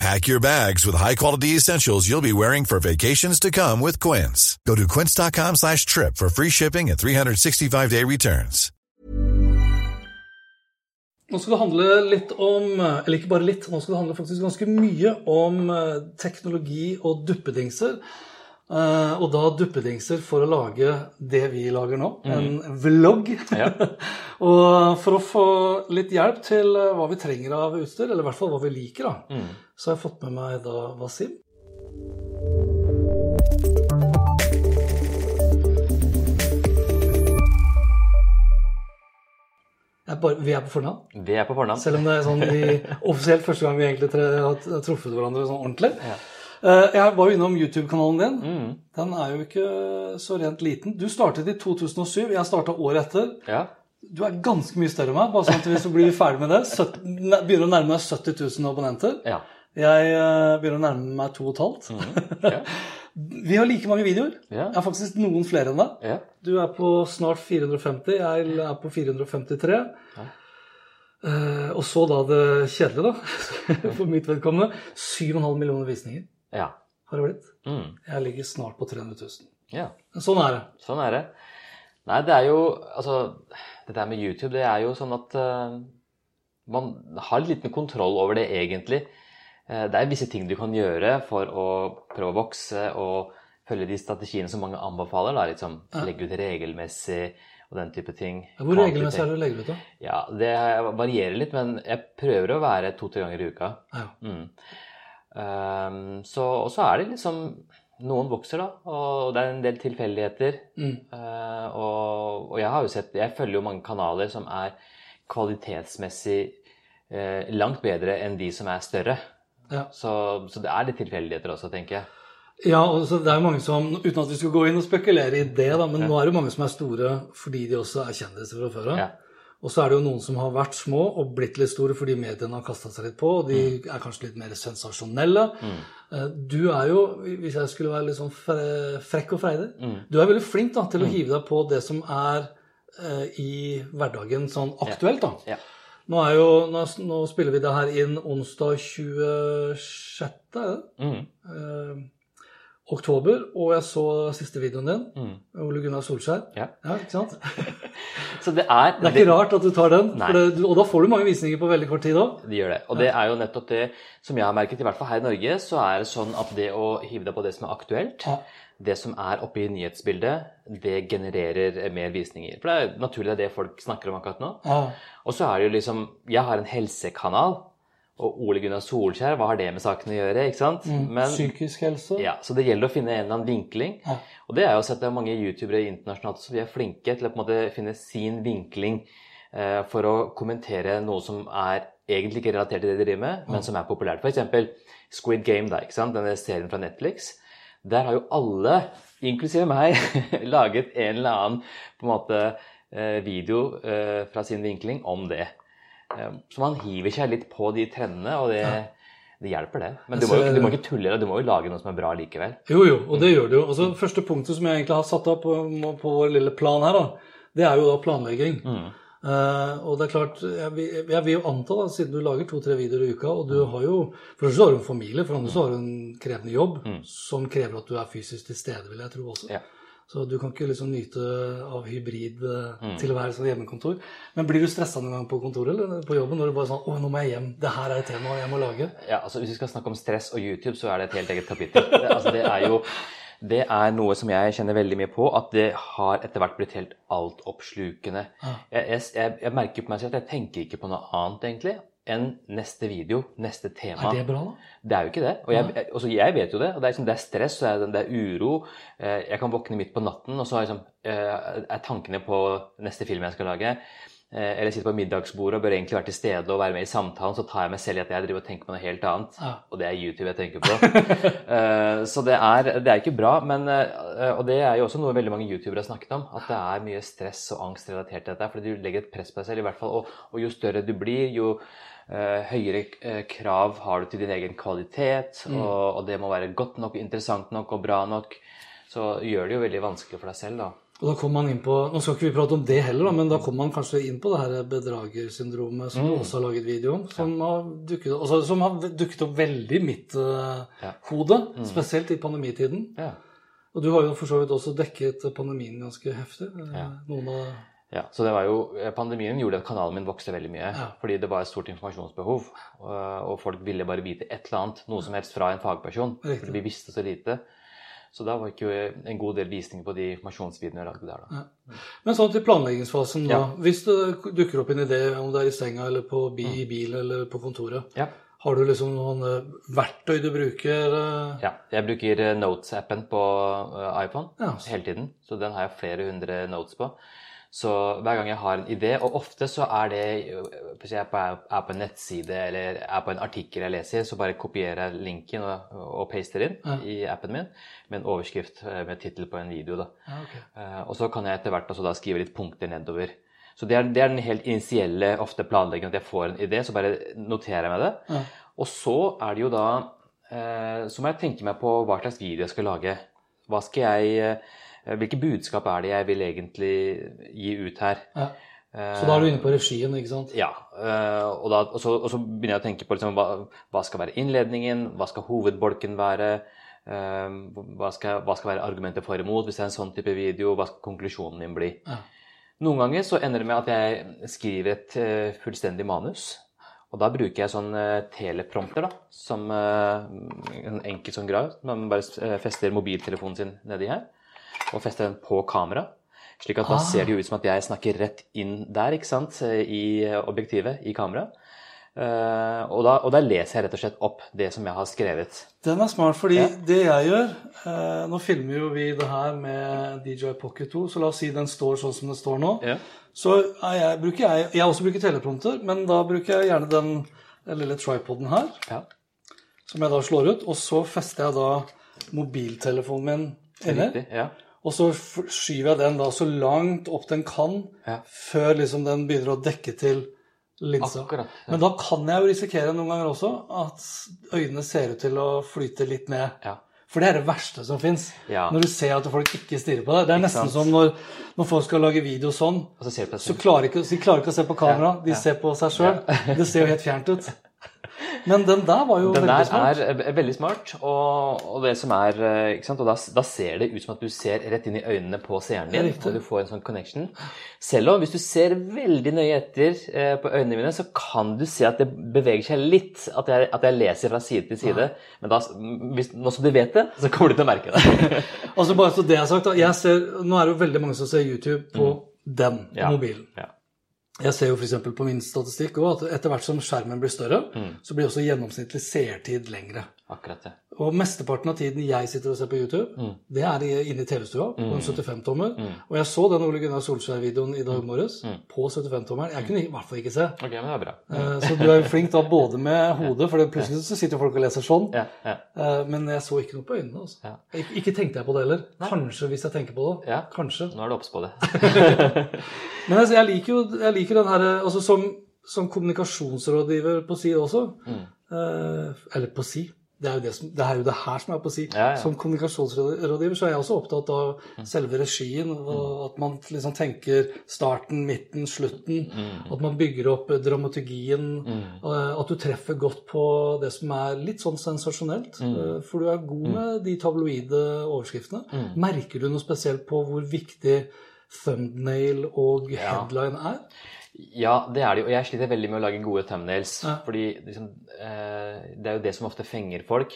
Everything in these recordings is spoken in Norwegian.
Pack your bags with high-quality essentials you'll be wearing for vacations to come with Quince. Go to quince.com slash trip for free shipping and 365-day returns. Nå skal det handle litt om, eller ikke bare litt, nå skal det handle faktisk ganske mye om eh, teknologi og duppedingser. Eh, og da duppedingser for å lage det vi lager nå, en vlogg. Ja. og for å få litt hjelp til eh, hva vi trenger av utstyr, eller i hvert fall hva vi liker, da, så har jeg fått med meg da Wasim. Bare, vi er på fornavn. Vi er på fornavn. Selv om det er sånn vi, offisielt første gang vi egentlig tre, har truffet hverandre sånn ordentlig. Ja. Eh, Jeg var jo innom YouTube-kanalen din. Mm. Den er jo ikke så rent liten. Du startet i 2007, jeg starta året etter. Ja. Du er ganske mye større enn meg, bare sånn at hvis du blir ferdig med det. 70, begynner å nærme deg 70 000 abonnenter. ja. Jeg eh, begynner å nærme meg 2,5. Ja. Vi har like mange videoer. Yeah. Jeg har faktisk noen flere enn deg. Yeah. Du er på snart 450, jeg er på 453. Eh, og så da det kjedelige, da, for mitt vedkommende. 7,5 millioner visninger ja. har det blitt. Mm. Jeg ligger snart på 300 000. ja. Sånn er det. Sånn er det. Nei, det er jo Altså, dette her med YouTube, det er jo sånn at uh, man har litt liten kontroll over det egentlig. Eh, det er visse ting du kan gjøre for å prøve å vokse og følge de strategiene som mange anbefaler. Da, liksom legge ut regelmessig og den type ting. Hvor regelmessig er det du legger ut, da? Ja, det varierer litt, men jeg prøver å være to-tre ganger i uka. Ja. Mm. Um, så, og så er det liksom Noen vokser, da, og det er en del tilfeldigheter. Mm. Uh, og, og jeg har jo sett Jeg følger jo mange kanaler som er kvalitetsmessig uh, langt bedre enn de som er større. Ja. Så, så det er litt tilfeldigheter også, tenker jeg. Ja, og så det er mange som, uten at vi skal gå inn og spekulere i det, da, men nå er det mange som er store fordi de også er kjendiser fra før av. Ja. Og så er det jo noen som har vært små og blitt litt store fordi mediene har kasta seg litt på, og de er kanskje litt mer sensasjonelle. Mm. Du er jo, hvis jeg skulle være litt sånn frekk og freidig, du er veldig flink da, til å hive deg på det som er eh, i hverdagen sånn aktuelt, da. Ja. Nå, er jo, nå, nå spiller vi det her inn onsdag 26. er? Mm. Eh, oktober, og jeg så siste videoen din. Mm. Ole Gunnar Solskjær. Ja. ikke sant? Så det er Det er ikke rart at du tar den, det, og da får du mange visninger på veldig kort tid òg. De gjør det. Og det er jo nettopp det som jeg har merket, i hvert fall her i Norge, så er det sånn at det å hive deg på det som er aktuelt, Ja. Det som er oppe i nyhetsbildet, det genererer mer visninger. For det er naturlig det er det folk snakker om akkurat nå. Ja. Og så er det jo liksom Jeg har en helsekanal, og Ole Gunnar Solskjær, hva har det med saken å gjøre? ikke sant? Men, Psykisk helse. ja, Så det gjelder å finne en eller annen vinkling. Ja. Og det er jo sett det er mange youtubere internasjonalt som vi er flinke til å på en måte finne sin vinkling eh, for å kommentere noe som er egentlig ikke relatert til det de driver med, men som er populært. F.eks. Squid Game, da, ikke sant? denne serien fra Netflix. Der har jo alle, inklusive meg, laget en eller annen på en måte eh, video eh, fra sin vinkling om det. Eh, Så man hiver seg litt på de trendene, og det, det hjelper, det. Men du må, jo, du må ikke tulle, du må jo lage noe som er bra likevel. Jo, jo, og det gjør det jo. Altså, første punktet som jeg egentlig har satt opp på, på vår lille plan her, da, det er jo da planlegging. Eh, og det er klart, jeg, jeg vil jo anta, da, siden du lager to-tre videoer i uka, og du har jo For det har du en familie, for det andre så har du en krevende jobb som krever at du er fysisk til stede, vil jeg tro også. Ja. Så du kan ikke liksom nyte av hybrid til å være sånn hjemmekontor. Men blir du stressa noen gang på kontoret eller på jobben når du bare sånn Å, nå må jeg hjem. Det her er et tema jeg må lage. Ja, altså Hvis vi skal snakke om stress og YouTube, så er det et helt eget kapittel. Det, altså, det er jo det er noe som jeg kjenner veldig mye på, at det har etter hvert blitt helt altoppslukende. Jeg, jeg, jeg, jeg merker på meg selv at jeg tenker ikke på noe annet egentlig enn neste video, neste tema. Er det bra, da? Det er jo ikke det. Og jeg, jeg- også jeg vet jo det. og Det er, liksom, det er stress, og det er, er uro. Eh, Jeg kan våkne midt på natten, og så er, liksom, eh, er tankene på neste film jeg skal lage. Eh, eller sitter på middagsbordet og bør egentlig være til stede og være med i samtalen, så tar jeg meg selv i at jeg driver og tenker på noe helt annet. Ja. Og det er YouTube jeg tenker på. Eh, så det er, det er ikke bra. Men, eh, og det er jo også noe veldig mange youtubere har snakket om, at det er mye stress og angst relatert til dette. Fordi du legger et press på deg selv, i hvert fall. Og, og jo større du blir, jo høyere krav har du til din egen kvalitet. Og, og det må være godt nok, interessant nok og bra nok. Så gjør det jo veldig vanskelig for deg selv, da. Og da kom man inn på Nå skal ikke vi prate om det heller, men da kom man kanskje inn på det her bedragersyndromet som du også har laget video om, som, har dukket, altså, som har dukket opp veldig i mitt uh, Ja. hode, spesielt i pandemitiden. Ja. Og du har jo for så vidt også dekket pandemien ganske heftig. eh, Ja. Noen av Ja, så det var jo, Pandemien gjorde at kanalen min vokste veldig mye. Ja. Fordi det var et stort informasjonsbehov. Og, folk ville bare vite et eller annet, noe som helst fra en fagperson. Riktig. Fordi vi visste så lite. Så da var ikke jo en god del visninger på de informasjonsvideoene jeg lagde der. da. Men sånn til planleggingsfasen, da. Ja. Hvis det dukker opp en idé, om det er i senga eller på bi, i bil eller på kontoret, Ja. har du liksom noen eh, verktøy du bruker? eh? ja. Jeg bruker eh, Notes-appen på iPhone Ja. hele tiden. Så den har jeg flere hundre notes på. Så hver gang jeg har en idé, og ofte så er det Hvis jeg er på, en nettside eller er på en artikkel jeg leser, så bare kopierer jeg linken og, og paster inn Ja. i appen min med en overskrift øh, med tittel på en video. da. Ja, ok. Eh, Og så kan jeg etter hvert altså, da skrive litt punkter nedover. Så det er, det er den helt initielle ofte planleggingen at jeg får en idé, så bare noterer jeg meg det. Ja. Og så er det jo da eh, Så må jeg tenke meg på hva slags video jeg skal lage. Hva skal jeg eh, Hvilke budskap er det jeg vil egentlig gi ut her? Ja. Eh, Så da er du inne på regien, ikke sant? ja. eh, og, da, og, så, og så begynner jeg å tenke på liksom, hva, hva skal være innledningen, hva skal hovedbolken være, eh, hva, skal, hva skal være argumentet for og imot hvis det er en sånn type video, hva skal konklusjonen min bli. Ja. Noen ganger så ender det med at jeg skriver et eh, fullstendig manus. Og da bruker jeg sånn teleprompter, da, som eh, en enkel sånn grav, Man bare eh, fester mobiltelefonen sin nedi her, og fester den på kamera. Slik at da Ah. ser det jo ut som at jeg snakker rett inn der, ikke sant, i objektivet, i kamera. Uh, og, da, og da leser jeg rett og slett opp det som jeg har skrevet. Den er smart, fordi Ja. det jeg gjør uh, Nå filmer jo vi det her med DJI Pocket 2, så la oss si den står sånn som den står nå. Ja. Så jeg, bruker jeg Jeg også bruker teleprompter, men da bruker jeg gjerne den, lille tripoden her, Ja. som jeg da slår ut. Og så fester jeg da mobiltelefonen min inni. Ja. Og så skyver jeg den da så langt opp den kan, Ja. før liksom den begynner å dekke til linsa. Akkurat. Ja. Men da kan jeg jo risikere noen ganger også at øynene ser ut til å flyte litt ned. Ja. For det er det verste som fins. Ja. Når du ser at folk ikke stirrer på deg. Det er nesten sant? som når, når folk skal lage video sånn, så så klarer ikke, de klarer ikke å se på kamera. De ser på seg sjøl. Det ser jo helt fjernt ut. Men den der var jo Den veldig der er eh, veldig smart, og, og det som er eh, ikke sant? Og da, da ser det ut som at du ser rett inn i øynene på seeren din, og du får en sånn connection. Selv om hvis du ser veldig nøye etter eh, på øynene mine, så kan du se at det beveger seg litt. At jeg, at jeg leser fra side til side. Men da, hvis, nå som du vet det, så kommer du til å merke det. Altså bare så det er sagt, da. Ser, nå er det jo veldig mange som ser YouTube på den, på Mm. Ja. mobilen. Ja. Jeg ser jo f.eks. på min statistikk også, at etter hvert som skjermen blir større, Mm. så blir også gjennomsnittlig seertid lengre. Akkurat det. Og mesteparten av tiden jeg sitter og ser på YouTube, Mm. det er inne i TV-stua på en 75-tommer. Og jeg så den Ole Gunnar Solskjær-videoen i dag morges på 75-tommeren. Jeg kunne i hvert fall ikke se. Ok, men det er bra. Eh, Så du er jo flink da både med hodet, for plutselig så sitter folk og leser sånn. Ja, ja. Eh, Men jeg så ikke noe på øynene. altså. Ja. Ik- Ikke tenkte jeg på det heller. Kanskje hvis jeg tenker på det. Ja. Kanskje. Nå er du obs på det. Men altså, jeg liker jo jeg liker den herre altså som, som kommunikasjonsrådgiver på si også, Mm. eh, eller på si, det er, jo det, som, det er jo det her som er på å si. Ja, ja. Som kommunikasjonsrådgiver så er jeg også opptatt av selve regien, og at man liksom tenker starten, midten, slutten. At man bygger opp dramaturgien. eh, At du treffer godt på det som er litt sånn sensasjonelt. eh, For du er god med de tabloide overskriftene. Merker du noe spesielt på hvor viktig thumbnail og headline er? Ja, det er det jo. Og jeg sliter veldig med å lage gode thumbnails. Ja. Fordi liksom, eh, det er jo det som ofte fenger folk.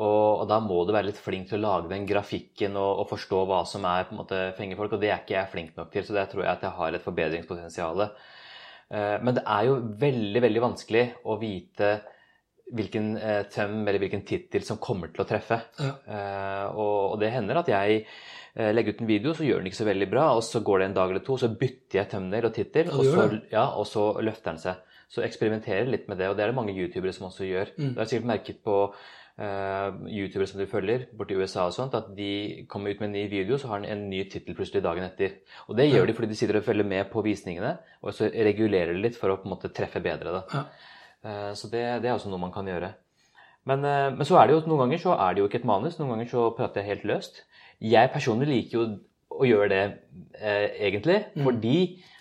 Og, og da må du være litt flink til å lage den grafikken og, og forstå hva som er på en måte fenger folk. Og det er ikke jeg flink nok til, så der tror jeg at jeg har et forbedringspotensial. Eh, men det er jo veldig, veldig vanskelig å vite hvilken eh, tøm eller hvilken tittel som kommer til å treffe. Ja. Eh, og, og det hender at jeg legger ut en video, så gjør den ikke så veldig bra, og så går det en dag eller to, så bytter jeg tømner og tittel, og, så, ja, og så løfter den seg. Så eksperimenterer litt med det, og det er det mange youtubere som også gjør. Mm. Du har sikkert merket på uh, youtubere som du følger borti USA og sånt, at de kommer ut med en ny video, så har den en ny tittel plutselig dagen etter. Og det gjør de fordi de sitter og følger med på visningene, og så regulerer de litt for å på en måte treffe bedre. da. Ja. Eh, Så det, det er også noe man kan gjøre. Men, eh, men så er det jo noen ganger så er det jo ikke et manus, noen ganger så prater jeg helt løst. Jeg personlig liker jo å gjøre det eh, egentlig, fordi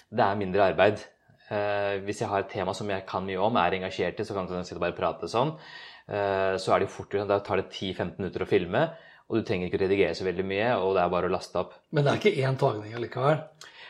det er mindre arbeid. Eh, hvis jeg har et tema som jeg kan mye om, er engasjert i, så kan jeg sitte og bare prate sånn. Eh, så er det jo fort, da tar det 10-15 minutter å filme, og du trenger ikke å redigere så veldig mye, og det er bare å laste opp. Men det er ikke én tagning allikevel.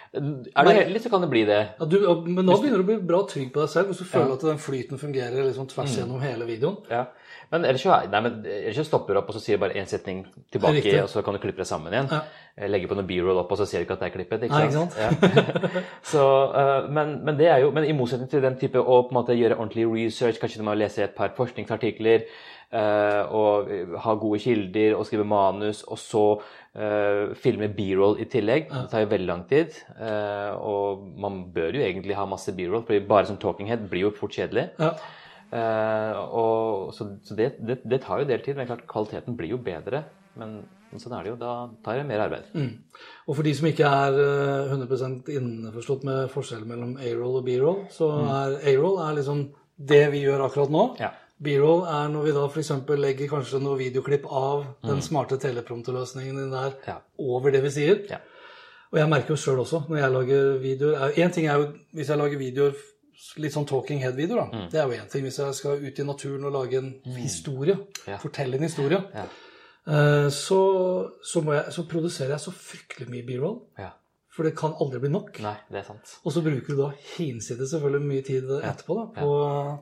Er du heldig, så kan det bli det. Ja, du, men nå begynner du å bli bra trygg på deg selv hvis du føler at den flyten fungerer liksom tvers gjennom hele videoen. Ja. Men ellers så, nei, men ellers så stopper du opp, og så sier du bare én setning tilbake, Riktig. og så kan du klippe det sammen igjen. Ja. Eh, Legge på noe b-roll opp, og så ser du ikke at det er klippet. ikke Nei, sant? ikke Ja. så, eh, men, men det er jo, men i motsetning til den type å på en måte gjøre ordentlig research, kanskje du må lese et par forskningsartikler, og ha gode kilder, og skrive manus, og så eh, filme b-roll i tillegg. Det tar jo veldig lang tid. eh, og man bør jo egentlig ha masse b-roll, for bare som talking head blir jo fort kjedelig. Ja. Eh, og, så så det, det, det tar jo en del tid, men klart kvaliteten blir jo bedre. Men, sånn er det jo. Da tar det mer arbeid. Og for de som ikke er eh, 100 innforstått med forskjellen mellom A-roll og B-roll, så er A-roll liksom det vi gjør akkurat nå. Ja. B-roll er når vi da f.eks. legger kanskje noe videoklipp av den smarte teleprompterløsningen din der Ja. over det vi sier. Ja. Og jeg merker jo sjøl også når jeg lager videoer Én ting er jo hvis jeg lager videoer litt sånn talking head-videoer, da. Det er jo én ting. Hvis jeg skal ut i naturen og lage en historie, Ja. fortelle en historie, Ja. eh, så, så, jeg, så produserer jeg så fryktelig mye B-roll. Ja. For det kan aldri bli nok. Nei, det er sant. Og så bruker du da hinsides selvfølgelig mye tid etterpå da, på,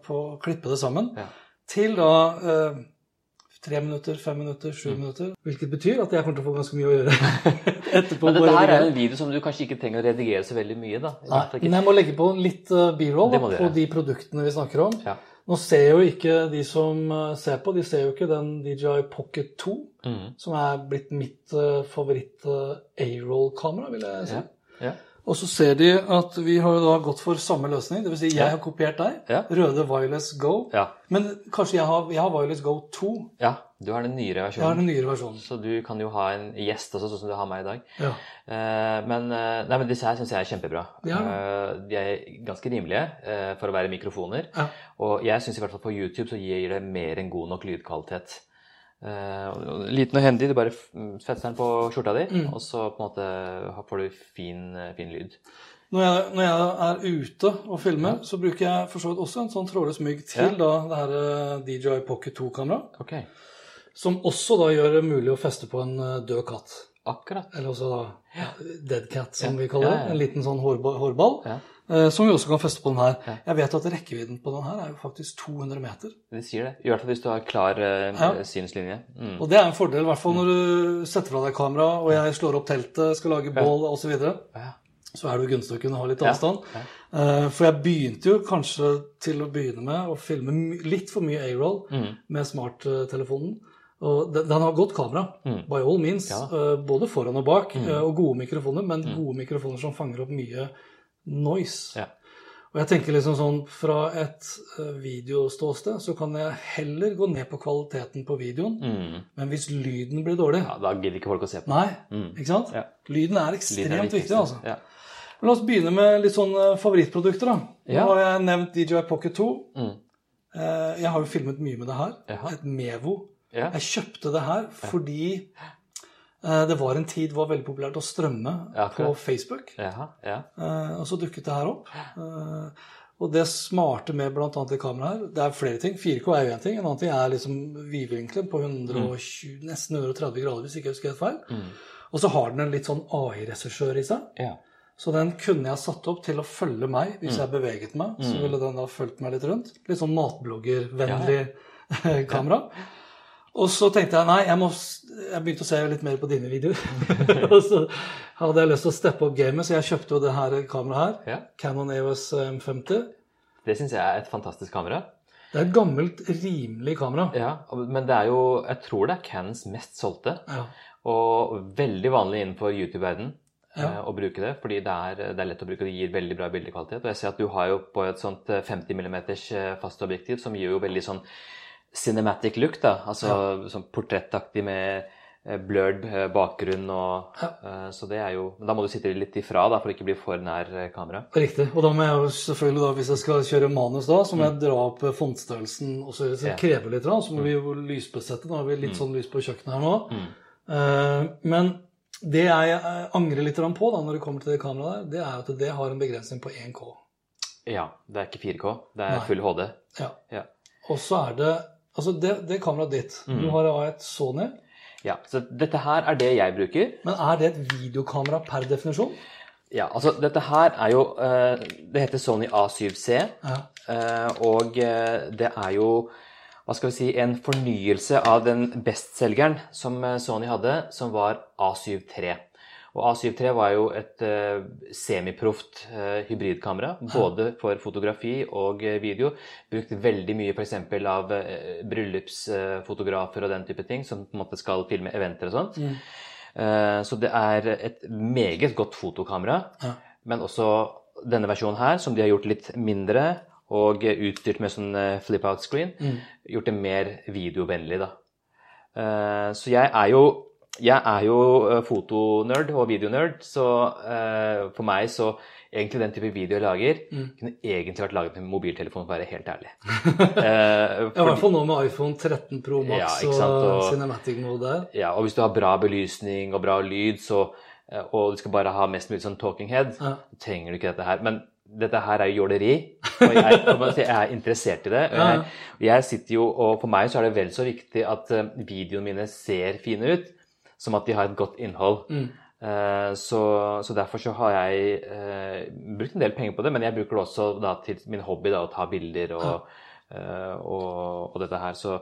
på å klippe det sammen. Til da eh, tre minutter, fem minutter, sju minutter. Hvilket betyr at jeg kommer til å få ganske mye å gjøre etterpå. Men dette her er en video som du kanskje ikke trenger å redigere så veldig mye, da. Nei, men jeg må legge på litt eh, b-roll på de produktene vi snakker om. Ja. Nå ser jo ikke de som eh, ser på, de ser jo ikke den DJI Pocket 2, mm. som er blitt mitt uh, favoritt-A-roll-kamera, vil jeg si. Ja. Ja. Og så ser de at vi har da gått for samme løsning. Dvs. Si jeg Ja. har kopiert deg. Ja. Røde Wireless Go. Ja. Men kanskje jeg har, jeg har Wireless Go 2. ja. Du har den nyere Jeg har versjonen. den nyere versjonen. Så du kan jo ha en gjest også, sånn som du har meg i dag. Ja. Uh, men, eh, nei, men disse her syns jeg er kjempebra. Ja. Uh, de er ganske rimelige uh, for å være mikrofoner. Ja. Og jeg syns i hvert fall på YouTube så gir det mer enn god nok lydkvalitet. Eh, liten og hendig, du bare fester den på skjorta di, Mm. og så på en måte får du fin, eh, fin lyd. Når jeg, når jeg er ute og filmer, så bruker jeg for så vidt også en sånn trådløs mygg til Ja. da, det her eh, DJI Pocket 2-kamera. Okay. Som også da gjør det mulig å feste på en død katt. akkurat. Eller også da dead cat, som Ja. vi kaller det. Ja, ja. En liten sånn hårball. hårball Ja. Som vi også kan feste på den her. Jeg vet at rekkevidden på den her er jo faktisk 200 meter. De sier det. I hvert fall hvis du har klar eh, Ja. synslinje. Mm. Og det er en fordel, i hvert fall når du setter fra deg kamera, og jeg slår opp teltet, skal lage bål osv. Så, Ja. så er det gunstig å kunne ha litt avstand. ja. Eh, For jeg begynte jo kanskje til å begynne med å filme litt for mye A-roll Mm. med smarttelefonen. Og den, den har godt kamera, Mm. by all means. Eh, Både foran og bak, Mm. eh, og gode mikrofoner, men gode mikrofoner som fanger opp mye noise. Ja. Og jeg tenker liksom sånn fra et eh, videoståsted så kan jeg heller gå ned på kvaliteten på videoen, Mm. men hvis lyden blir dårlig ja, da gidder ikke folk å se på. Nei, Mm. ikke sant? Ja. Lyden er Lyden ekstremt er det viktig, altså. Ja. Men la oss begynne med litt sånn eh, favorittprodukter, da. Nå har jeg nevnt DJI Pocket 2. Mm. Eh, Jeg har jo filmet mye med det her. Et Mevo. Jeg kjøpte det her fordi det var en tid det var veldig populært å strømme Ja, på. Facebook. Ja, ja. Eh, Og så dukket det her opp. Eh, Og det smarte med bl.a. det kameraet her Det er flere ting. 4K er jo én ting. En annen ting er liksom vidvinkelen på 120, nesten 130 grader, hvis ikke jeg husker helt feil. Mm. Og så har den en litt sånn AI-regissør i seg. ja. Så den kunne jeg satt opp til å følge meg hvis jeg beveget meg. Så ville den da fulgt meg litt rundt. Litt sånn matbloggervennlig kamera. Og så tenkte jeg nei, jeg, må, jeg begynte å se litt mer på dine videoer. og så hadde jeg lyst til å steppe opp gamet, så jeg kjøpte jo det her kameraet her. ja. Canon EOS M50. Det syns jeg er et fantastisk kamera. Det er et gammelt, rimelig kamera. Ja, men det er jo Jeg tror det er Canons mest solgte. Ja. Og veldig vanlig innenfor YouTube-verdenen Ja. eh, å bruke det. Fordi det er, det er lett å bruke, det gir veldig bra bildekvalitet. Og jeg ser at du har jo på et sånt eh, 50 mm fast objektiv som gir jo veldig sånn cinematic look, da. Altså sånn portrettaktig med eh, blurred eh, bakgrunn og Ja. eh, Så det er jo Da må du sitte litt ifra, da, for å ikke bli for nær kamera. Riktig. Og da må jeg jo selvfølgelig, da, hvis jeg skal kjøre manus da, så må jeg dra opp fontstørrelsen og så det krever litt. Da. Så må vi jo lysbesette. Nå har vi litt sånn lys på kjøkkenet her nå. Mm. Eh, men det jeg angrer litt på da, når det kommer til det kameraet der, det er at det har en begrensning på 1K. Ja. Det er ikke 4K, det er Nei. full HD. Ja. Ja. Og så er det Altså, det, det kameraet ditt Mm. Du har et Sony. ja. Så dette her er det jeg bruker. Men er det et videokamera per definisjon? Ja, altså dette her er jo eh, Det heter Sony A7C. Ja. Eh, og eh, det er jo hva skal vi si, en fornyelse av den bestselgeren som Sony hadde, som var A7 III. Og A7 III var jo et uh, semiproft eh, hybridkamera, både for fotografi og eh, video. Brukt veldig mye f.eks. av uh, bryllupsfotografer og den type ting, som på en måte skal filme eventer og sånt. Mm. Eh, så det er et meget godt fotokamera. Ja. Men også denne versjonen her, som de har gjort litt mindre og utstyrt med sånn eh, flip-out screen, Mm. gjort det mer videovennlig, da. Eh, Så jeg er jo jeg er jo eh, fotonerd og videonerd, så eh, for meg så egentlig den type video jeg lager, Mm. kunne egentlig vært laget med mobiltelefon, for å være helt ærlig. Eh, I hvert fall nå med iPhone 13 Pro Max Ja, og, og- Cinematic Mode. Ja, og hvis du har bra belysning og bra lyd, så, eh, og du skal bare ha mest mulig sånn talking head, Ja. så trenger du ikke dette her. Men dette her er jo jåleri, og jeg, jeg er interessert i det. Jeg, jeg sitter jo, og for meg så er det vel så viktig at videoene mine ser fine ut, som at de har et godt innhold. Mm. Eh, Så, så derfor så har jeg eh, brukt en del penger på det, men jeg bruker det også da, til min hobby, da, å ta bilder og, eh, og, og dette her. Så,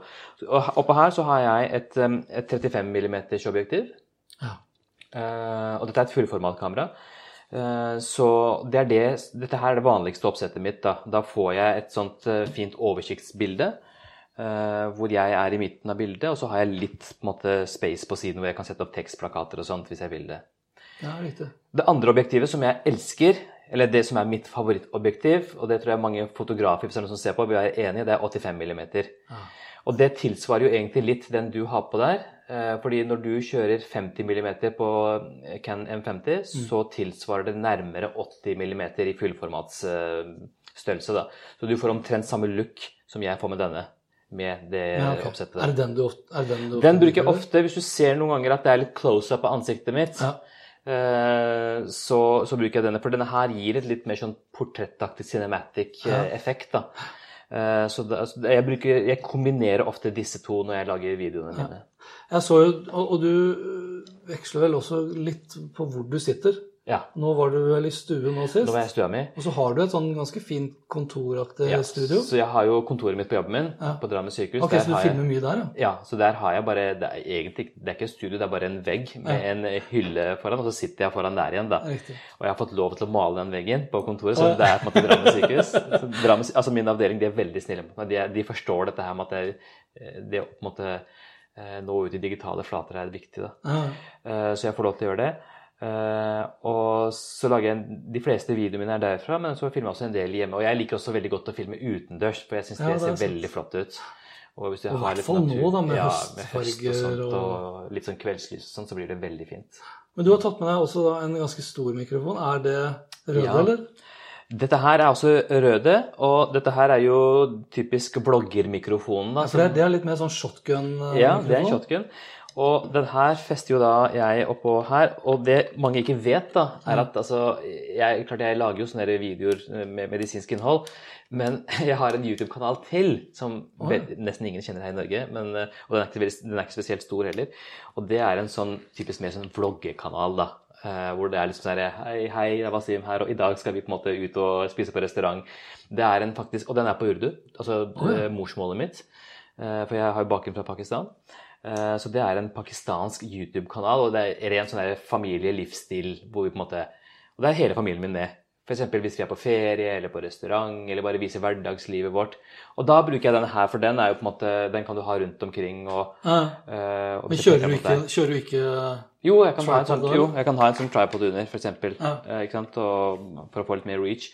og oppå her så har jeg et, et 35 mm objektiv. Ja. Eh, og dette er et fullformatkamera. Eh, så det er det, dette her er det vanligste oppsettet mitt. Da, da får jeg et sånt eh, fint oversiktsbilde. Eh, hvor jeg er i midten av bildet, og så har jeg litt på måte, space på siden hvor jeg kan sette opp tekstplakater og sånt hvis jeg vil det. ja, riktig. Det andre objektivet som jeg elsker, eller det som er mitt favorittobjektiv, og det tror jeg mange fotografer er som ser på, vil være enig i, det er 85 mm. Ah. Og det tilsvarer jo egentlig litt den du har på der. eh, Fordi når du kjører 50 mm på Canon M50, så tilsvarer det nærmere 80 mm i fullformatsstørrelse. da. Så du får omtrent samme look som jeg får med denne. Med det Ja, okay. oppsettet Er der. det den du, ofte, er den du Den bruker jeg ofte hvis du ser noen ganger at det er litt close-up av ansiktet mitt. Ja. eh, Så, så bruker jeg denne, for denne her gir et litt mer sånn portrettaktig cinematic eh, Ja. effekt. da. Eh, Så det, altså, jeg, bruker, jeg kombinerer ofte disse to når jeg lager videoene mine. Jeg så jo, og, og du veksler vel også litt på hvor du sitter. Ja. Nå var du vel i stue nå sist. Nå var jeg i stua mi. Og så har du et sånn ganske fint kontoraktig Ja, studio. Så jeg har jo kontoret mitt på jobben min Ja. på Drammen sykehus. Ok, Der Så du filmer jeg- mye der, ja? Ja, så der har jeg bare Det er egentlig det er ikke et studio, det er bare en vegg med Ja. en hylle foran, og så sitter jeg foran der igjen, da. Riktig. Og jeg har fått lov til å male den veggen på kontoret, så det er på en måte Drammen sykehus. Drammen, altså min avdeling de er veldig snille med meg. De, de forstår dette her med at det, det å på en måte eh, nå ut i digitale flater er viktig. da. Ja. Eh, Så jeg får lov til å gjøre det. Eh, og så lager jeg De fleste videoene mine er derfra, men så filmer jeg også en del hjemme. Og jeg liker også veldig godt å filme utendørs, for jeg syns Ja, det, er ser sant. veldig flott ut. Og hvis du Og har litt natur, nå, da, med ja, med høst og, sånt, og- og litt sånn kveldslys og sånn, så blir det veldig fint. Men du har tatt med deg også da en ganske stor mikrofon. Er det røde, Ja. eller? Dette her er også røde, og dette her er jo typisk bloggermikrofonen. da, Ja, for det, det er litt mer sånn shotgun-mikrofon. Ja, det er en shotgun. Og den her fester jo da jeg oppå her. Og det mange ikke vet, da, er at altså jeg, Klart jeg lager jo sånne videoer med medisinsk innhold, men jeg har en YouTube-kanal til som nesten ingen kjenner her i Norge. Men, eh, og den er, ikke, den er ikke spesielt stor heller. Og det er en sånn typisk mer sånn vloggekanal, da. eh, hvor det er liksom sånn Hei, hei, det er Wasim her, og i dag skal vi på en måte ut og spise på restaurant. Det er en faktisk, Og den er på urdu, altså oh, ja. eh, morsmålet mitt. For jeg har jo bakgrunn fra Pakistan. Eh, Så det er en pakistansk YouTube-kanal, og det er ren sånn familie-livsstil hvor vi på en måte Og det er hele familien min med. F.eks. hvis vi er på ferie eller på restaurant, eller bare viser hverdagslivet vårt. Og da bruker jeg denne her, for den er jo på en måte, den kan du ha rundt omkring. Og, Ja. eh, og Men kjører du ikke, kjører du ikke Jo, jeg kan, ha en tripod sånn, jo, jeg kan ha en sånn tripod under, f.eks. Ja. Eh, for å få litt mer reach.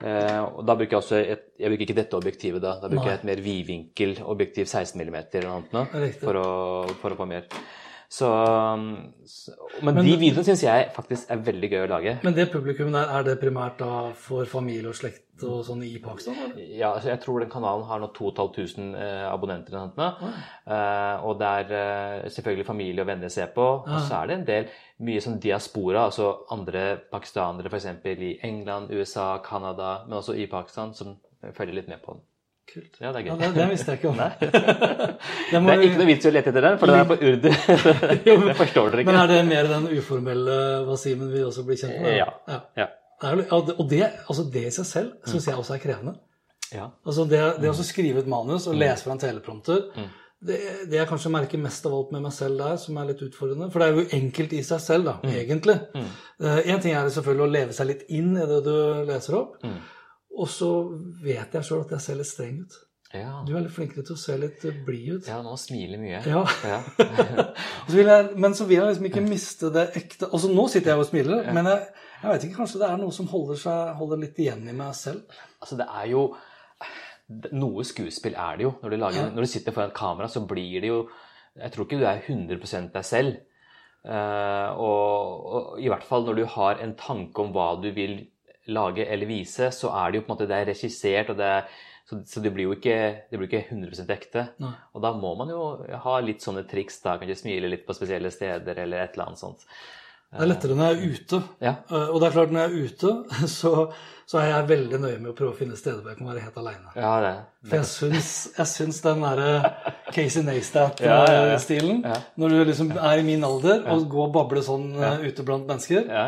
Eh, og da bruker jeg også et, jeg bruker ikke dette objektivet da. Da bruker Nei. jeg et mer vidvinkel-objektiv 16 mm eller noe annet for, å, for å få mer. Så, um, så Men, Men- de videoene syns jeg faktisk er veldig gøy å lage. Men det publikummet der, er det primært da for familie og slekt og sånn i Pakistan? Eller? Ja, altså jeg tror den kanalen har nå 2500 eh, abonnenter. eller noe nå. Eh, og der eh, selvfølgelig familie og venner ser på. Og så er det en del mye sånn diaspora, altså andre pakistanere f.eks. i England, USA, Canada, men også i Pakistan, som følger litt med på den. Kult. Ja, det er Ja, gøy. det, det visste jeg ikke om. Det må Det er ikke noe vits i å lete etter den, for den er på urdu. det forstår dere ikke. Men er det mer den uformelle Wasimen vi også blir kjent med? Ja. ja. Ja. Ja, og det, altså det i seg selv syns jeg også er krevende. ja. Altså det, det å skrive et manus og lese fra en teleprompter, Mm. Det, det jeg kanskje merker mest av alt med meg selv der, som er litt utfordrende For det er jo enkelt i seg selv, da, Mm. egentlig. Én ting er det selvfølgelig å leve seg litt inn i det du leser opp. Mm. Og så vet jeg sjøl at jeg ser litt streng ut. Ja. Du er litt flinkere til å se litt eh, blid ut. ja, nå smiler mye. Ja. Ja. Så jeg, men så vil jeg liksom ikke miste det ekte Altså Nå sitter jeg og smiler, men jeg, jeg vet ikke, kanskje det er noe som holder, seg, holder litt igjen i meg selv. Altså, det er jo Noe skuespill er det jo. Når du, lager, når du sitter foran kamera, så blir det jo Jeg tror ikke du er 100% deg selv. Uh, og, og i hvert fall når du har en tanke om hva du vil lage eller vise, så er det jo på en måte det er regissert, og det er, så, så det blir jo ikke, det blir ikke 100 ekte. Nei. Og da må man jo ha litt sånne triks, da kanskje smile litt på spesielle steder eller et eller annet sånt. Det er lettere når jeg er ute. Ja. Eh, Og det er klart, når jeg er ute, så, så er jeg veldig nøye med å prøve å finne steder hvor jeg kan være helt aleine. Ja, det, For jeg syns, jeg syns den derre Casey Ja, ja, ja. Neistat-stilen, Ja. når du liksom er i min alder og går og babler sånn eh, ute blant mennesker ja.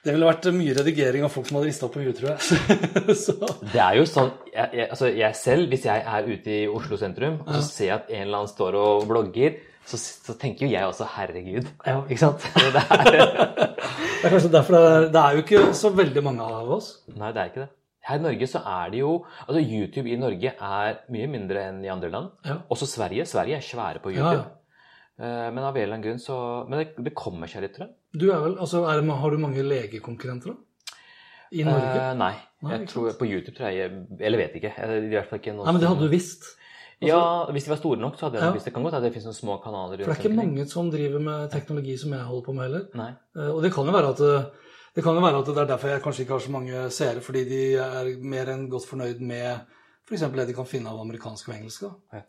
Det ville vært mye redigering av folk som hadde rista på huet, tror jeg. så, Det er jo sånn jeg, jeg, altså jeg selv, hvis jeg er ute i Oslo sentrum og så ser jeg at en eller annen står og vlogger, så, så tenker jo jeg også 'herregud'. Ja. Ikke sant? Det er, det er kanskje derfor det er, det er jo ikke så veldig mange av oss. nei, det er ikke det. Her i Norge så er det jo Altså YouTube i Norge er mye mindre enn i andre land. Ja. Også Sverige. Sverige er svære på YouTube. ja. Eh, Men av en eller annen grunn så Men det, det kommer seg litt, tror jeg. Du er vel, altså, er det, Har du mange legekonkurrenter, da? I Norge? Eh, nei. Nei, Jeg tror På YouTube tror jeg Eller vet ikke. Jeg, I hvert fall ikke noe Nei, men det hadde du visst. Ja, hvis de var store nok, så hadde jeg Ja. Hvis Det kan godt at det finnes noen små kanaler For det er ikke mange som driver med teknologi som jeg holder på med heller. Nei. Eh, Og det kan jo være at det, det kan jo være at det er derfor jeg kanskje ikke har så mange seere, fordi de er mer enn godt fornøyd med f.eks. det de kan finne av amerikansk og engelsk. Ja.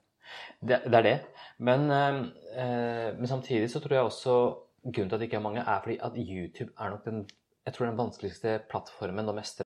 Det, det er det. Men, eh, eh, men samtidig så tror jeg også grunnen til at det ikke er mange, er fordi at YouTube er nok den jeg tror den vanskeligste plattformen å mestre.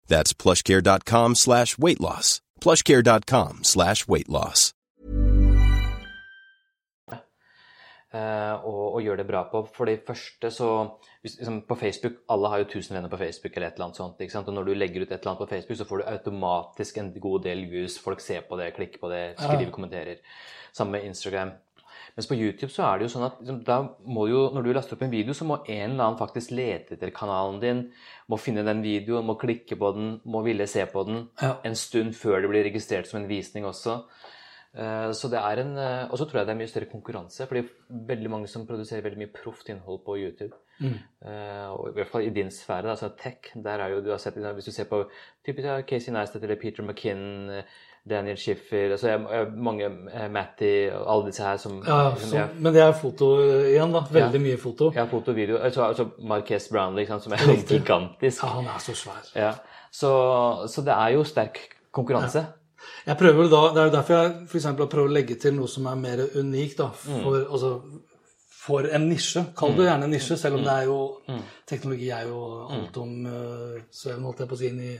That's plushcare.com slash weight loss. plushcare.com slash weight loss. eh, og, og gjøre det bra på. For det første så liksom, På Facebook, alle har jo 1000 venner på Facebook eller et eller annet sånt. ikke sant? Og når du legger ut et eller annet på Facebook, så får du automatisk en god del views. Folk ser på det, klikker på det, skriver kommenterer. Samme med Instagram. Mens på YouTube så er det jo sånn at liksom, da må jo, når du laster opp en video, så må en eller annen faktisk lete etter kanalen din, må finne den videoen, må klikke på den, må ville se på den Ja. en stund før det blir registrert som en visning også. Eh, Så det er en, eh, Og så tror jeg det er mye større konkurranse, fordi veldig mange som produserer veldig mye proft innhold på YouTube. Eh, og i hvert fall i din sfære, altså tech, der er jo du har sett Hvis du ser på typisk ja, Casey Neistat eller Peter McKinn, eh, Daniel Schiffer altså jeg, jeg, mange eh, Matty og alle disse her som, Ja, som som jeg, men det er foto igjen, da. Veldig Ja. mye foto. Ja, foto og video. Altså, altså Marques Brownlee, liksom, som er Riktig. gigantisk. Ja, han er så svær. Ja. Så, så det er jo sterk konkurranse. Jeg prøver da, Det er jo derfor jeg for eksempel, prøvd å legge til noe som er mer unikt. da, for, altså, for en nisje. Kall det gjerne en nisje, selv om det er jo, teknologi er jo alt om uh, sveven, holdt jeg på å si, inn i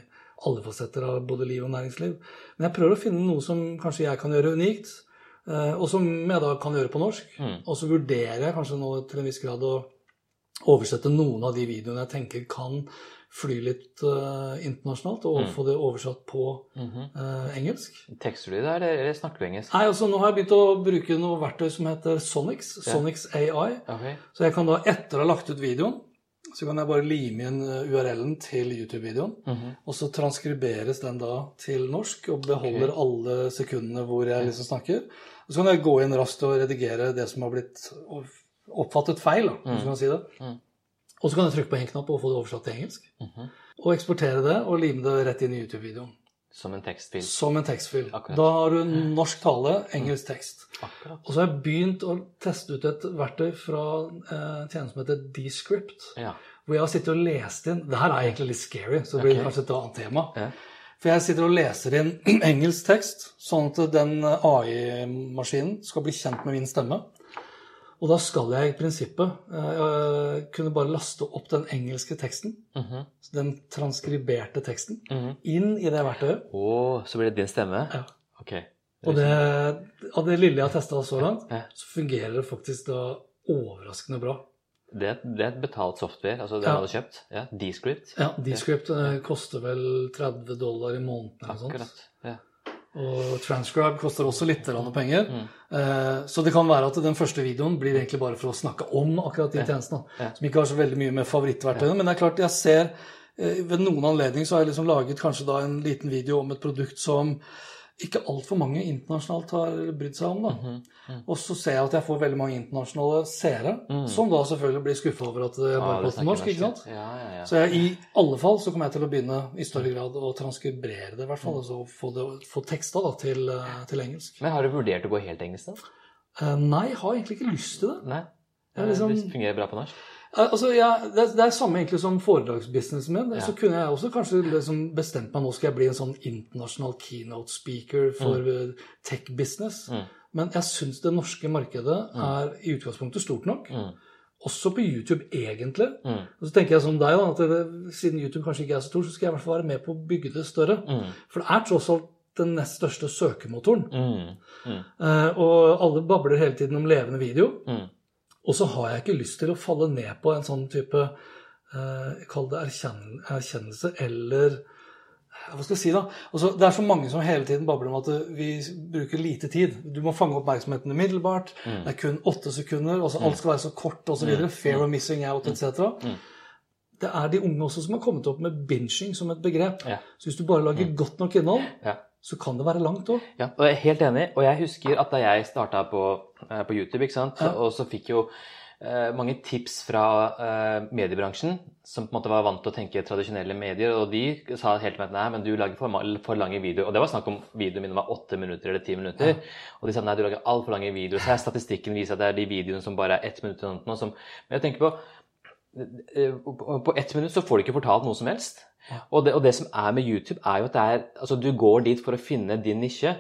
alle fasetter av både liv og næringsliv. Men jeg prøver å finne noe som kanskje jeg kan gjøre unikt, eh, og som jeg da kan gjøre på norsk. Og så vurderer jeg kanskje nå til en viss grad å oversette noen av de videoene jeg tenker kan fly litt uh, internasjonalt, og få det oversatt på uh, engelsk. Tekster du det, eller, eller snakker du engelsk? Nei, altså Nå har jeg begynt å bruke noe verktøy som heter Sonix. Sonix AI. Okay. Så jeg kan da, etter å ha lagt ut videoen, så kan jeg bare lime inn eh, URL-en til YouTube-videoen. Mhm. Og så transkriberes den da til norsk og beholder alle sekundene hvor jeg liksom snakker. Og så kan jeg gå inn raskt og redigere det som har blitt oppfattet feil, da, hvis man kan si det. Mm. Og så kan jeg trykke på en knapp og få det oversatt til engelsk. Mhm. Og eksportere det og lime det rett inn i YouTube-videoen. Som en tekstfil. Som en tekstfil. Akkurat. Da har du norsk tale, engelsk tekst. Akkurat. Og så har jeg begynt å teste ut et verktøy fra eh, tjenesten som heter Descript. Ja. Hvor jeg har sittet og lest inn Det her er egentlig litt scary, så det blir okay. kanskje et annet tema. Ja. For jeg sitter og leser inn engelsk tekst, sånn at den AI-maskinen skal bli kjent med min stemme. Og da skal jeg i prinsippet uh, kunne bare laste opp den engelske teksten, Mhm. den transkriberte teksten, Mhm. inn i det verktøyet. Oh, så blir det din stemme? Ja. Ok. Og det, av det lille jeg har testa så langt, Ja. så fungerer det faktisk da overraskende bra. Det, er- det er et betalt software, altså det Ja. du hadde kjøpt? Ja, Descript? Ja, Descript ja. koster vel 30 dollar i måneden eller noe sånt. Akkurat. Ja. Og Transcribe koster også litt grann penger. Mm. Eh, så det kan være at den første videoen blir egentlig bare for å snakke om akkurat de tjenestene. Ja. Som ikke har så veldig mye med favorittverktøyene. Men det er klart, jeg ser eh, ved noen anledning så har jeg liksom laget kanskje da en liten video om et produkt som ikke altfor mange internasjonalt har brydd seg om. da. Mhm. Og så ser jeg at jeg får veldig mange internasjonale seere, som da selvfølgelig blir skuffa over at jeg Mm. Bare prater norsk. ikke sant? Ja, ja, ja. Så jeg, i alle fall så kommer jeg til å begynne i større grad å transkribere det, i hvert fall. Altså få, det, få teksta da, til, eh, til engelsk. Men har du vurdert å gå helt engelsk, da? Uh, nei, jeg har egentlig ikke lyst til det. Nei? Det, liksom- Det fungerer bra på norsk? Eh, altså, ja, det, det er samme egentlig som foredragsbusinessen min. Så kunne jeg også kanskje liksom bestemt meg nå skal jeg bli en sånn internasjonal keynote speaker for mm. tech business. Mm. Men jeg syns det norske markedet er i utgangspunktet stort nok. Mm. Også på YouTube, egentlig. Mm. Og så tenker jeg som deg, da, at det, siden YouTube kanskje ikke er så stor, så skal jeg i hvert fall være med på å bygge det større. Mm. For det er tross alt den nest største søkemotoren. Mm. Mm. Eh, og alle babler hele tiden om levende video. Mm. Og så har jeg ikke lyst til å falle ned på en sånn type eh, Kall det erkjenn erkjennelse eller hva skal jeg si da? Altså, det er så mange som hele tiden babler om at vi bruker lite tid. Du må fange oppmerksomheten umiddelbart. Mm. Det er kun åtte sekunder. Altså, alt skal være så kort osv. Fair of missing out etc. Mm. Det er de unge også som har kommet opp med binging som et begrep. Ja. Så hvis du bare lager godt nok innhold, Ja. Så kan det være langt òg. Ja, og jeg er helt enig. Og jeg husker at da jeg starta på, eh, på YouTube, ikke sant? Ja. og så fikk jo eh, mange tips fra eh, mediebransjen, som på en måte var vant til å tenke tradisjonelle medier, og de sa helt meg at nei, men du lager for, for lange videoer. Og det var snakk om videoene mine var åtte minutter eller ti minutter. Og de sa nei, du lager altfor lange videoer. Så her statistikken viser at det er de videoene som bare er ett minutt eller noe som Men jeg tenker på på ett minutt så får du ikke fortalt noe som helst. Og, det, og det som er med YouTube, er jo at det er, altså, du går dit for å finne din nisje.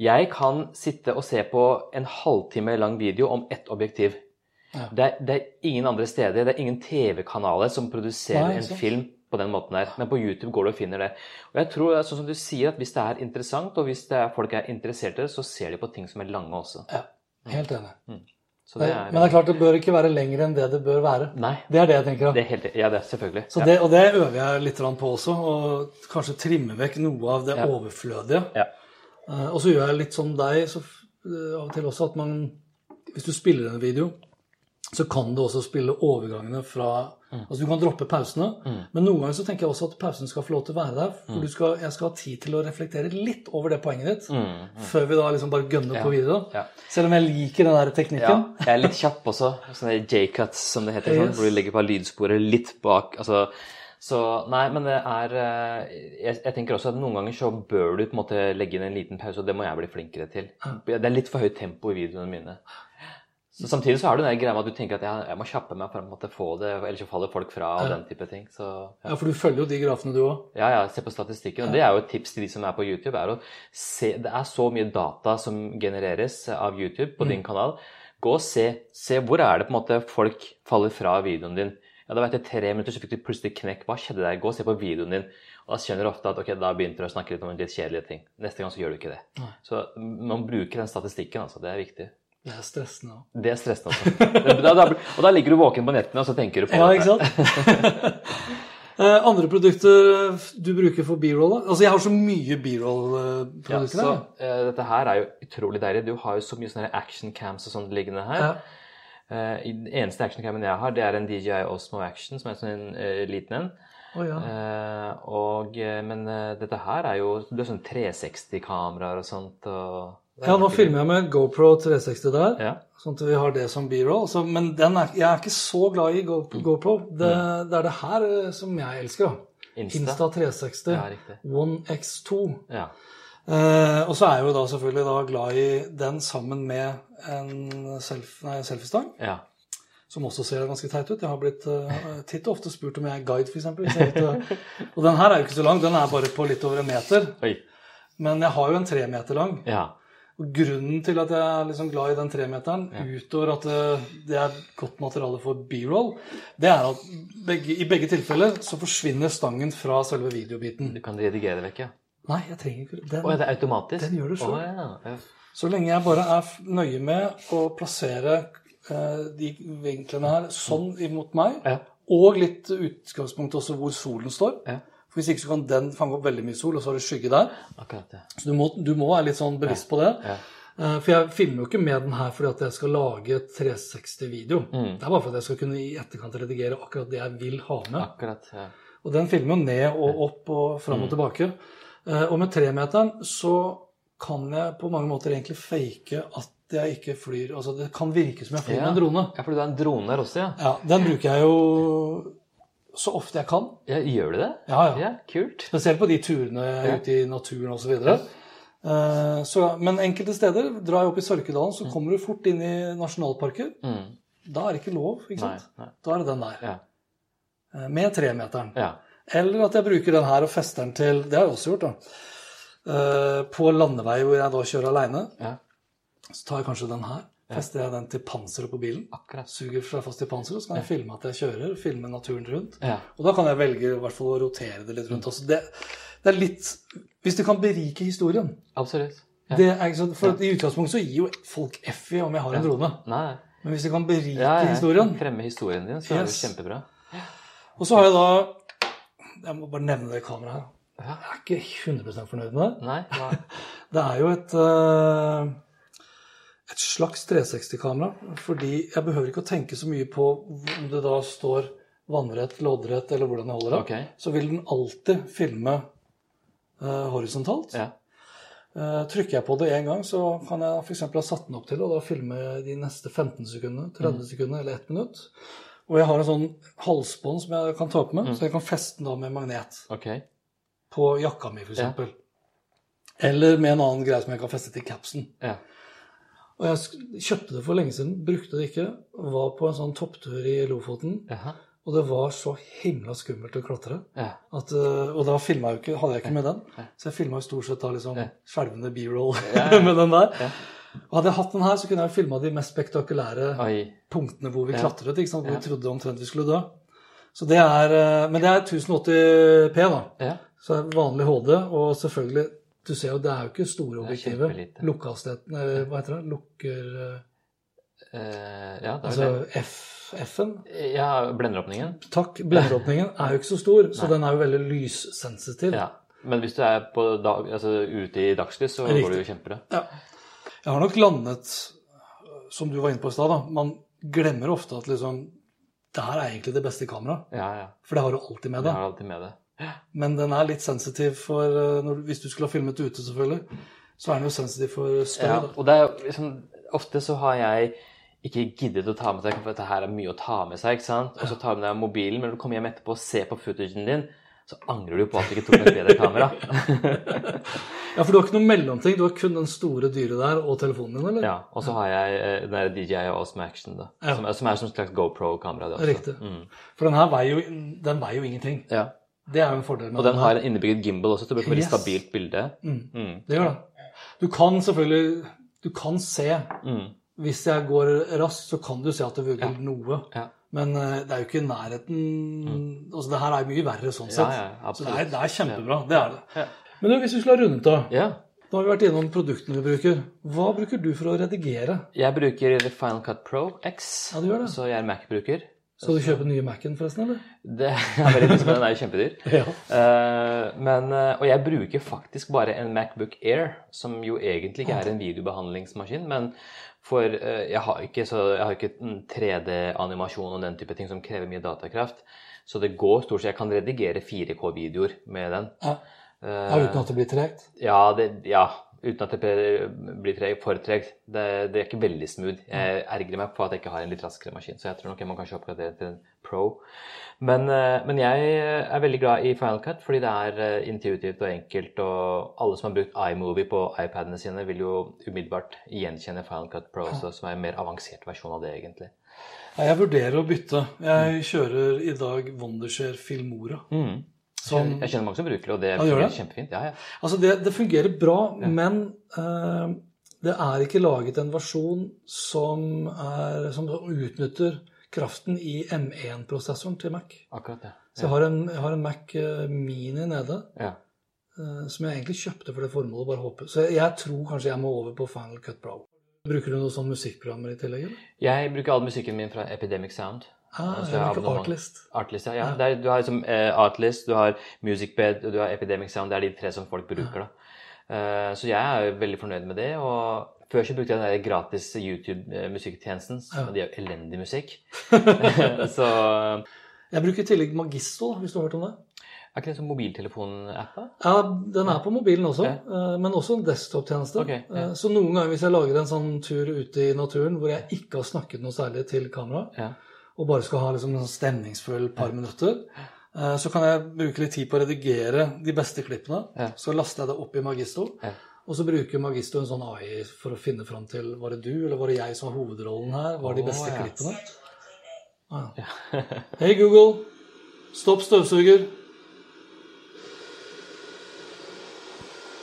Jeg kan sitte og se på en halvtime lang video om ett objektiv. Ja. Det, er, det er ingen andre steder, det er ingen TV-kanaler som produserer Nei, en film på den måten her. Men på YouTube går du og finner det. Og jeg tror, sånn som du sier, at hvis det er interessant, og hvis det er, folk er interessert i det, så ser de på ting som er lange også. Ja, helt enig. Så det er, men det er klart det bør ikke være lenger enn det det bør være. Nei, Det er det jeg tenker. det helt Ja, det er selvfølgelig. Så ja. det, og det øver jeg litt på også. Og kanskje trimme vekk noe av det Ja. overflødige. Ja. Eh, og så gjør jeg litt som deg så, eh, av og til også at man Hvis du spiller en video, så kan du også spille overgangene fra Altså du kan droppe pausene, men noen ganger så tenker jeg også at pausen skal få lov til å være der. For du skal, jeg skal ha tid til å reflektere litt over det poenget ditt før vi da liksom bare gønner på videre. Ja. Selv om jeg liker den der Ja, teknikken. jeg er litt kjapp også. Sånne J-cuts, som det heter. Sånn, Yes. hvor du legger på lydsporet litt bak. altså så nei, men det er eh, jeg, jeg tenker også at noen ganger så bør du på en måte legge inn en liten pause, og det må jeg bli flinkere til. Det er litt for høyt tempo i videoene mine. Så Samtidig så har du den greia med at du tenker at jeg, jeg må kjappe meg for å få det, ellers så faller folk fra og den type ting. Så ja. Ja, for du følger jo de grafene, du òg. Ja, ja, se på statistikken. Og det er jo et tips til de som er på YouTube. er å se, Det er så mye data som genereres av YouTube på din kanal. Gå og se. Se hvor er det på en måte folk faller fra videoen din. Ja, da det etter tre minutter, så fikk du plutselig knekk. Hva skjedde der? Gå og se på videoen din. Og da skjønner du ofte at ok, da begynte du å snakke litt om litt kjedelige ting. Neste gang så gjør du ikke det. Så man bruker den statistikken, altså. Det er viktig. Det er stressende òg. Det er stressende også. Da, da, og da ligger du våken på nettene, og så tenker du på Ja, det. ikke sant? Eh, Andre produkter du bruker for b-roll? Altså, jeg har så mye b-roll-produkter så her. eh, dette her er jo utrolig deilig. Du har jo så mye sånne action cams og sånt liggende her. Ja. Uh, den eneste action-camen jeg har, det er en DJI Osmo Action, som er sånn en uh, liten en. Oh, ja. Og, men dette her er jo Du har sånn 360-kameraer og sånt. Og, ja, nå filmer jeg med GoPro 360 der, Ja. sånn at vi har det som b-roll. Men den er, jeg er ikke så glad i Go, Mm. GoPro. Det, det er det her eh, som jeg elsker. Insta. Insta 360. Ja. One X2. Ja. Eh, og så er jeg jo da selvfølgelig da glad i den sammen med en self, selfiestang, ja. som også ser ganske teit ut. Jeg har blitt uh, titt og ofte spurt om jeg er guide, f.eks. Og den her er jo ikke så lang, den er bare på litt over en meter. Oi. Men jeg har jo en tre meter lang. Ja. Og grunnen til at jeg er liksom glad i den tremeteren, utover at det, det er godt materiale for b-roll, det er at begge, i begge tilfeller så forsvinner stangen fra selve videobiten. Du kan redigere det vekk, ja. Nei, jeg trenger ikke den. oh, er det automatisk? Den gjør du selv. Oh, ja. ja. Så lenge jeg bare er nøye med å plassere eh, de vinklene her sånn imot meg, Ja. og litt utgangspunkt også hvor solen står. For Hvis ikke så kan den fange opp veldig mye sol, og så har du skygge der. Akkurat ja. Så du må, du må være litt sånn bevisst på det. Ja. Eh, For jeg filmer jo ikke med den her fordi at jeg skal lage 360-video. Mm. Det er bare for at jeg skal kunne i etterkant redigere akkurat det jeg vil ha med. Akkurat. Ja. Og den filmer jo ned og opp og fram og Mm. tilbake. Eh, Og med tremeteren så kan jeg på mange måter egentlig fake at jeg ikke flyr Altså det kan virke som jeg flyr Ja. med en drone. ja, for du har en drone der også, ja. Ja, Den bruker jeg jo så ofte jeg kan. ja. Gjør du det? Ja, ja. Ja, kult. Spesielt på de turene Ja. ute i naturen osv. Uh, så, men enkelte steder, drar jeg opp i Sørkedalen, så kommer du fort inn i nasjonalparker. Mm. Da er det ikke lov, ikke sant? nei. Da er det den der. Ja. Eh, Med tremeteren. Ja. Eller at jeg bruker den her og fester den til Det har jeg også gjort, da. Uh, På landevei hvor jeg da kjører aleine, ja. så tar jeg kanskje den her. Fester jeg den til panseret på bilen. Akkurat. Suger seg fast til panseret, så kan jeg filme at jeg kjører. Filme naturen rundt. Ja. Og da kan jeg velge i hvert fall å rotere det litt rundt. også. Det, det er litt Hvis du kan berike historien Absolutt. Ja. det er sånn, For I utgangspunktet så gir jo folk F i om jeg har en drone. Nei. Men hvis du kan berike Ja, historien Fremme historien din, så er det kjempebra. Og så har jeg da Jeg må bare nevne det kameraet her. Jeg er ikke 100% fornøyd med det. Nei. nei. Det er jo et eh, et slags 360-kamera. Fordi jeg behøver ikke å tenke så mye på om det da står vannrett, loddrett eller hvordan jeg holder det. Okay. Så vil den alltid filme eh, horisontalt. Ja. Eh, trykker jeg på det én gang, så kan jeg f.eks. ha satt den opp til og da filme de neste 15 sekundene, 30 sekundene eller 1 minutt. Og jeg har en sånn halsbånd som jeg kan ta på meg, så jeg kan feste den da med magnet Ok. på jakka mi, f.eks. Eller med en annen greie som jeg kan feste til capsen. Ja. Og jeg kjøpte det for lenge siden, brukte det ikke. Var på en sånn topptur i Lofoten. Jaha. Og det var så himla skummelt å klatre. Ja. At, øh, og da jeg jo ikke, hadde jeg ikke med den. Så jeg filma stort sett da liksom skjelvende b-roll med den der. Og hadde jeg hatt den her, så kunne jeg filma de mest spektakulære Oi. punktene hvor vi klatret. ikke sant? Hvor vi trodde omtrent vi skulle dø. Så det er, øh, Men det er 1080P, da. Ja. Så det er vanlig HD, og selvfølgelig Du ser jo, det er jo ikke store objektivet. kjempelite. Lukkehastigheten Hva heter det? Lukker Eh, ja, det er Altså F-en. Ja, blenderåpningen. Takk. Blenderåpningen er jo ikke så stor, så den er jo veldig lyssensitiv. Ja. Men hvis du er på dag, altså, ute i dagslys, så Riktig. går det jo kjempebra. Ja. Jeg har nok landet, som du var inne på i stad. Man glemmer ofte at liksom Det her er egentlig det beste kameraet. Ja, ja. For det har du alltid med deg. deg. har alltid med det. Men den er litt sensitiv for eh, når, Hvis du skulle ha filmet ute, selvfølgelig, så er den jo sensitiv for støy. Ja, og det er liksom, ofte så har jeg ikke giddet å ta med seg, for dette her er mye å ta med seg, ikke sant? Og så tar du med deg mobilen, men når du kommer hjem etterpå og ser på footagen din, så angrer du på at du ikke tok med et bedre kamera. Ja, for du har ikke noe mellomting. Du har kun den store dyret der og telefonen din, eller? ja, og så har jeg eh, den der DJI Osme Action, da, Ja. som, som er som et slags GoPro-kamera. Riktig. Mm. For den her veier jo, den veier jo ingenting. Ja. Det er jo en fordel med Og den har en innebygget gimbal også, så det blir et veldig Yes. stabilt bilde. Mm. Mm. Det gjør det. Du kan selvfølgelig Du kan se Mm. Hvis jeg går raskt, så kan du se at det vugger noe. Ja. Men eh, det er jo ikke i nærheten Altså, det her er mye verre sånn sett. ja, så det er, det er kjempebra. Det er det. Ja. Men du, hvis vi skulle ha rundet av Ja. Nå har vi vært innom produktene vi bruker. Hva bruker du for å redigere? Jeg bruker Final Cut Pro X, Ja, så jeg er Mac-bruker. Skal du kjøpe nye Mac-en, forresten, eller? Det er veldig lyst, men den er jo kjempedyr. Ja. Eh, men, eh, og jeg bruker faktisk bare en Macbook Air, som jo egentlig ikke er en videobehandlingsmaskin, men for eh, jeg har ikke, så, jeg har ikke 3D-animasjon og den type ting som krever mye datakraft. Så det går stort sett Jeg kan redigere 4K-videoer med den. Ja. Ja, uten at det blir tregt? ja, det, ja, uten at det blir for tregt. Det, det er ikke veldig smooth. Jeg ergrer meg på at jeg ikke har en litt raskere maskin, så jeg tror nok jeg må kanskje oppgradere til en Pro. Men, eh, men jeg er veldig glad i Final Cut fordi det er eh, intuitivt og enkelt, og alle som har brukt iMovie på iPadene sine, vil jo umiddelbart gjenkjenne Final Cut Pro, også, som er en mer avansert versjon av det, egentlig. Jeg vurderer å bytte. Jeg kjører i dag Wondershare Filmora. Mm. Som, Jeg kjenner mange som bruker det, og det Ja, fungerer det? kjempefint. Ja, ja. altså det, det fungerer bra, men eh, det er ikke laget en versjon som, er, som utnytter kraften i M1-prosessoren til Mac. Akkurat det. Så jeg har en, jeg har en Mac eh, Mini nede, Ja. eh, som jeg egentlig kjøpte for det formålet. bare håper. Så jeg, jeg tror kanskje jeg må over på Final Cut Pro. Bruker du noen sånne musikkprogrammer i tillegg? eller? Jeg bruker all musikken min fra Epidemic Sound. Ah, jeg har. Artlist. Artlist, ja. ja. Det er, du har liksom eh, Artlist, du har Musicbed og du har Epidemic Sound. Det er de tre som folk bruker. da. Eh, så jeg er veldig fornøyd med det. Og før så brukte jeg den der gratis YouTube-musikktjenesten. Ja. Og de har jo elendig musikk. så Jeg bruker i tillegg Magisto, hvis du har hørt om det. er ikke det som mobiltelefon-app? da? Ja, Den er på mobilen også, Ja. eh, men også en desktop-tjeneste. Okay, ja. Eh, Så noen ganger hvis jeg lager en sånn tur ute i naturen hvor jeg ikke har snakket noe særlig til kamera, Ja. Og bare skal ha liksom en stemningsfull par minutter, eh, så kan jeg bruke litt tid på å redigere de beste klippene. Så laster jeg det opp i Magisto. Og så bruker Magisto en sånn AI for å finne fram til var det du eller var det jeg som var hovedrollen her? Var de Å, beste ja. klippene? Ah, ja. Hei, Google. Stopp støvsuger.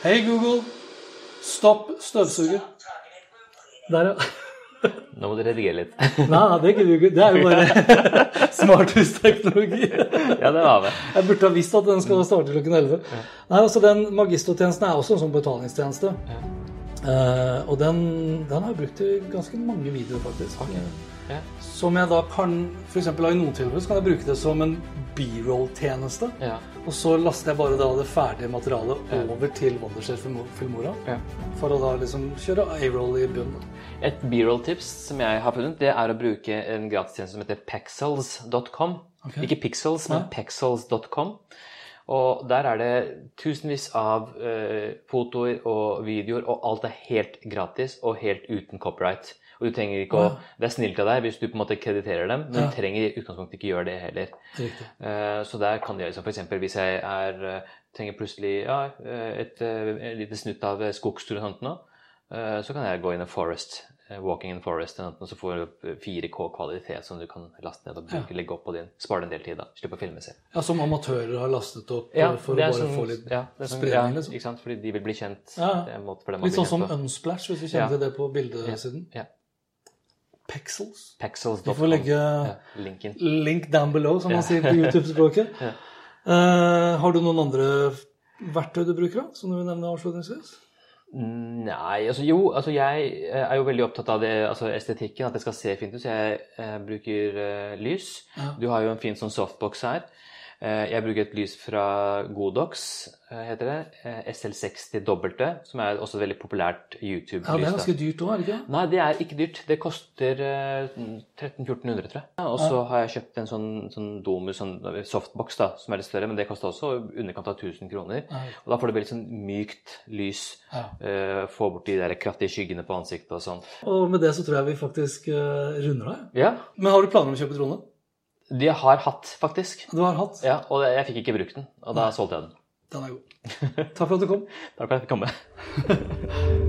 Hei, Google. Stopp støvsuger. Der, ja. Nå må du redigere litt. Nei, nei, det gidder du ikke. Det er jo bare smarthusteknologi. ja, det var det. Jeg burde ha visst at den skal starte klokken 11. Nei, altså Den Magisto-tjenesten er også en sånn betalingstjeneste. Eh, og den, den har jeg brukt i ganske mange videoer, faktisk. Ja. Som jeg da kan for eksempel, I noen tilfeller så kan jeg bruke det som en B-roll-tjeneste. Yeah. Og så laster jeg bare da det ferdige materialet yeah. over til Wondershare Filmora. For å da liksom kjøre A-roll i bunnen. Et B-roll-tips som jeg har funnet, det er å bruke en gratistjeneste som heter pexels.com. Okay. Ikke pixels, men pexels.com. Og der er det tusenvis av eh, fotoer og videoer, og alt er helt gratis og helt uten copyright. Og du trenger ikke å Det er snilt av deg hvis du på en måte krediterer dem, men Ja. du trenger i utgangspunktet ikke gjøre det heller. Eh, Så der kan de liksom f.eks. hvis jeg er, eh, trenger plutselig ja, et, et, eh, et lite snutt av eh, skogstur og sånt nå, eh, så kan jeg gå inn i Forest, eh, Walking in Forest, eller noe, så får du 4K-kvalitet som du kan laste ned og bruke, legge opp på din. Spare en del tid, da. Slippe å filme selv. Ja, Som amatører har lastet opp Ja, eh, for å bare sånn- få litt ja, sånn, spredning, ja, liksom. Ikke sant? Fordi de vil bli kjent. Ja. Litt sånn som. Unsplash, hvis du kjenner Ja. til det på bildesiden. Ja. Pexels. Pexels.com. Vi får legge ja, link down below, som Ja. man sier på YouTube-språket. Ja. Eh, har du noen andre verktøy du bruker, da, som du vil nevne avslutningsvis? Nei, altså jo, altså jeg er jo veldig opptatt av det, altså estetikken, at det skal se fint ut, så jeg jeg bruker uh, lys. Ja. Du har jo en fin sånn softbox her. Eh, Jeg bruker et lys fra Godox, eh, heter det. eh, SL60W, som er også et veldig populært YouTube-lys. Ja, det er ganske dyrt òg, er det ikke? Nei, det er ikke dyrt. Det koster eh, 1300-1400, tror jeg. Og så har jeg kjøpt en sånn, sånn Domus sånn softbox, da, som er litt større, men det koster også underkant av 1000 kroner. Og da får du veldig sånn mykt lys. Ja. Få bort de der kraftige skyggene på ansiktet og sånn. Og med det så tror jeg vi faktisk runder av. Ja, Men har du planer om å kjøpe drone? De har hatt, faktisk. Du har hatt? Ja, og jeg fikk ikke brukt den, og da solgte jeg den. Den er god. Takk for at du kom. Takk for at jeg fikk komme.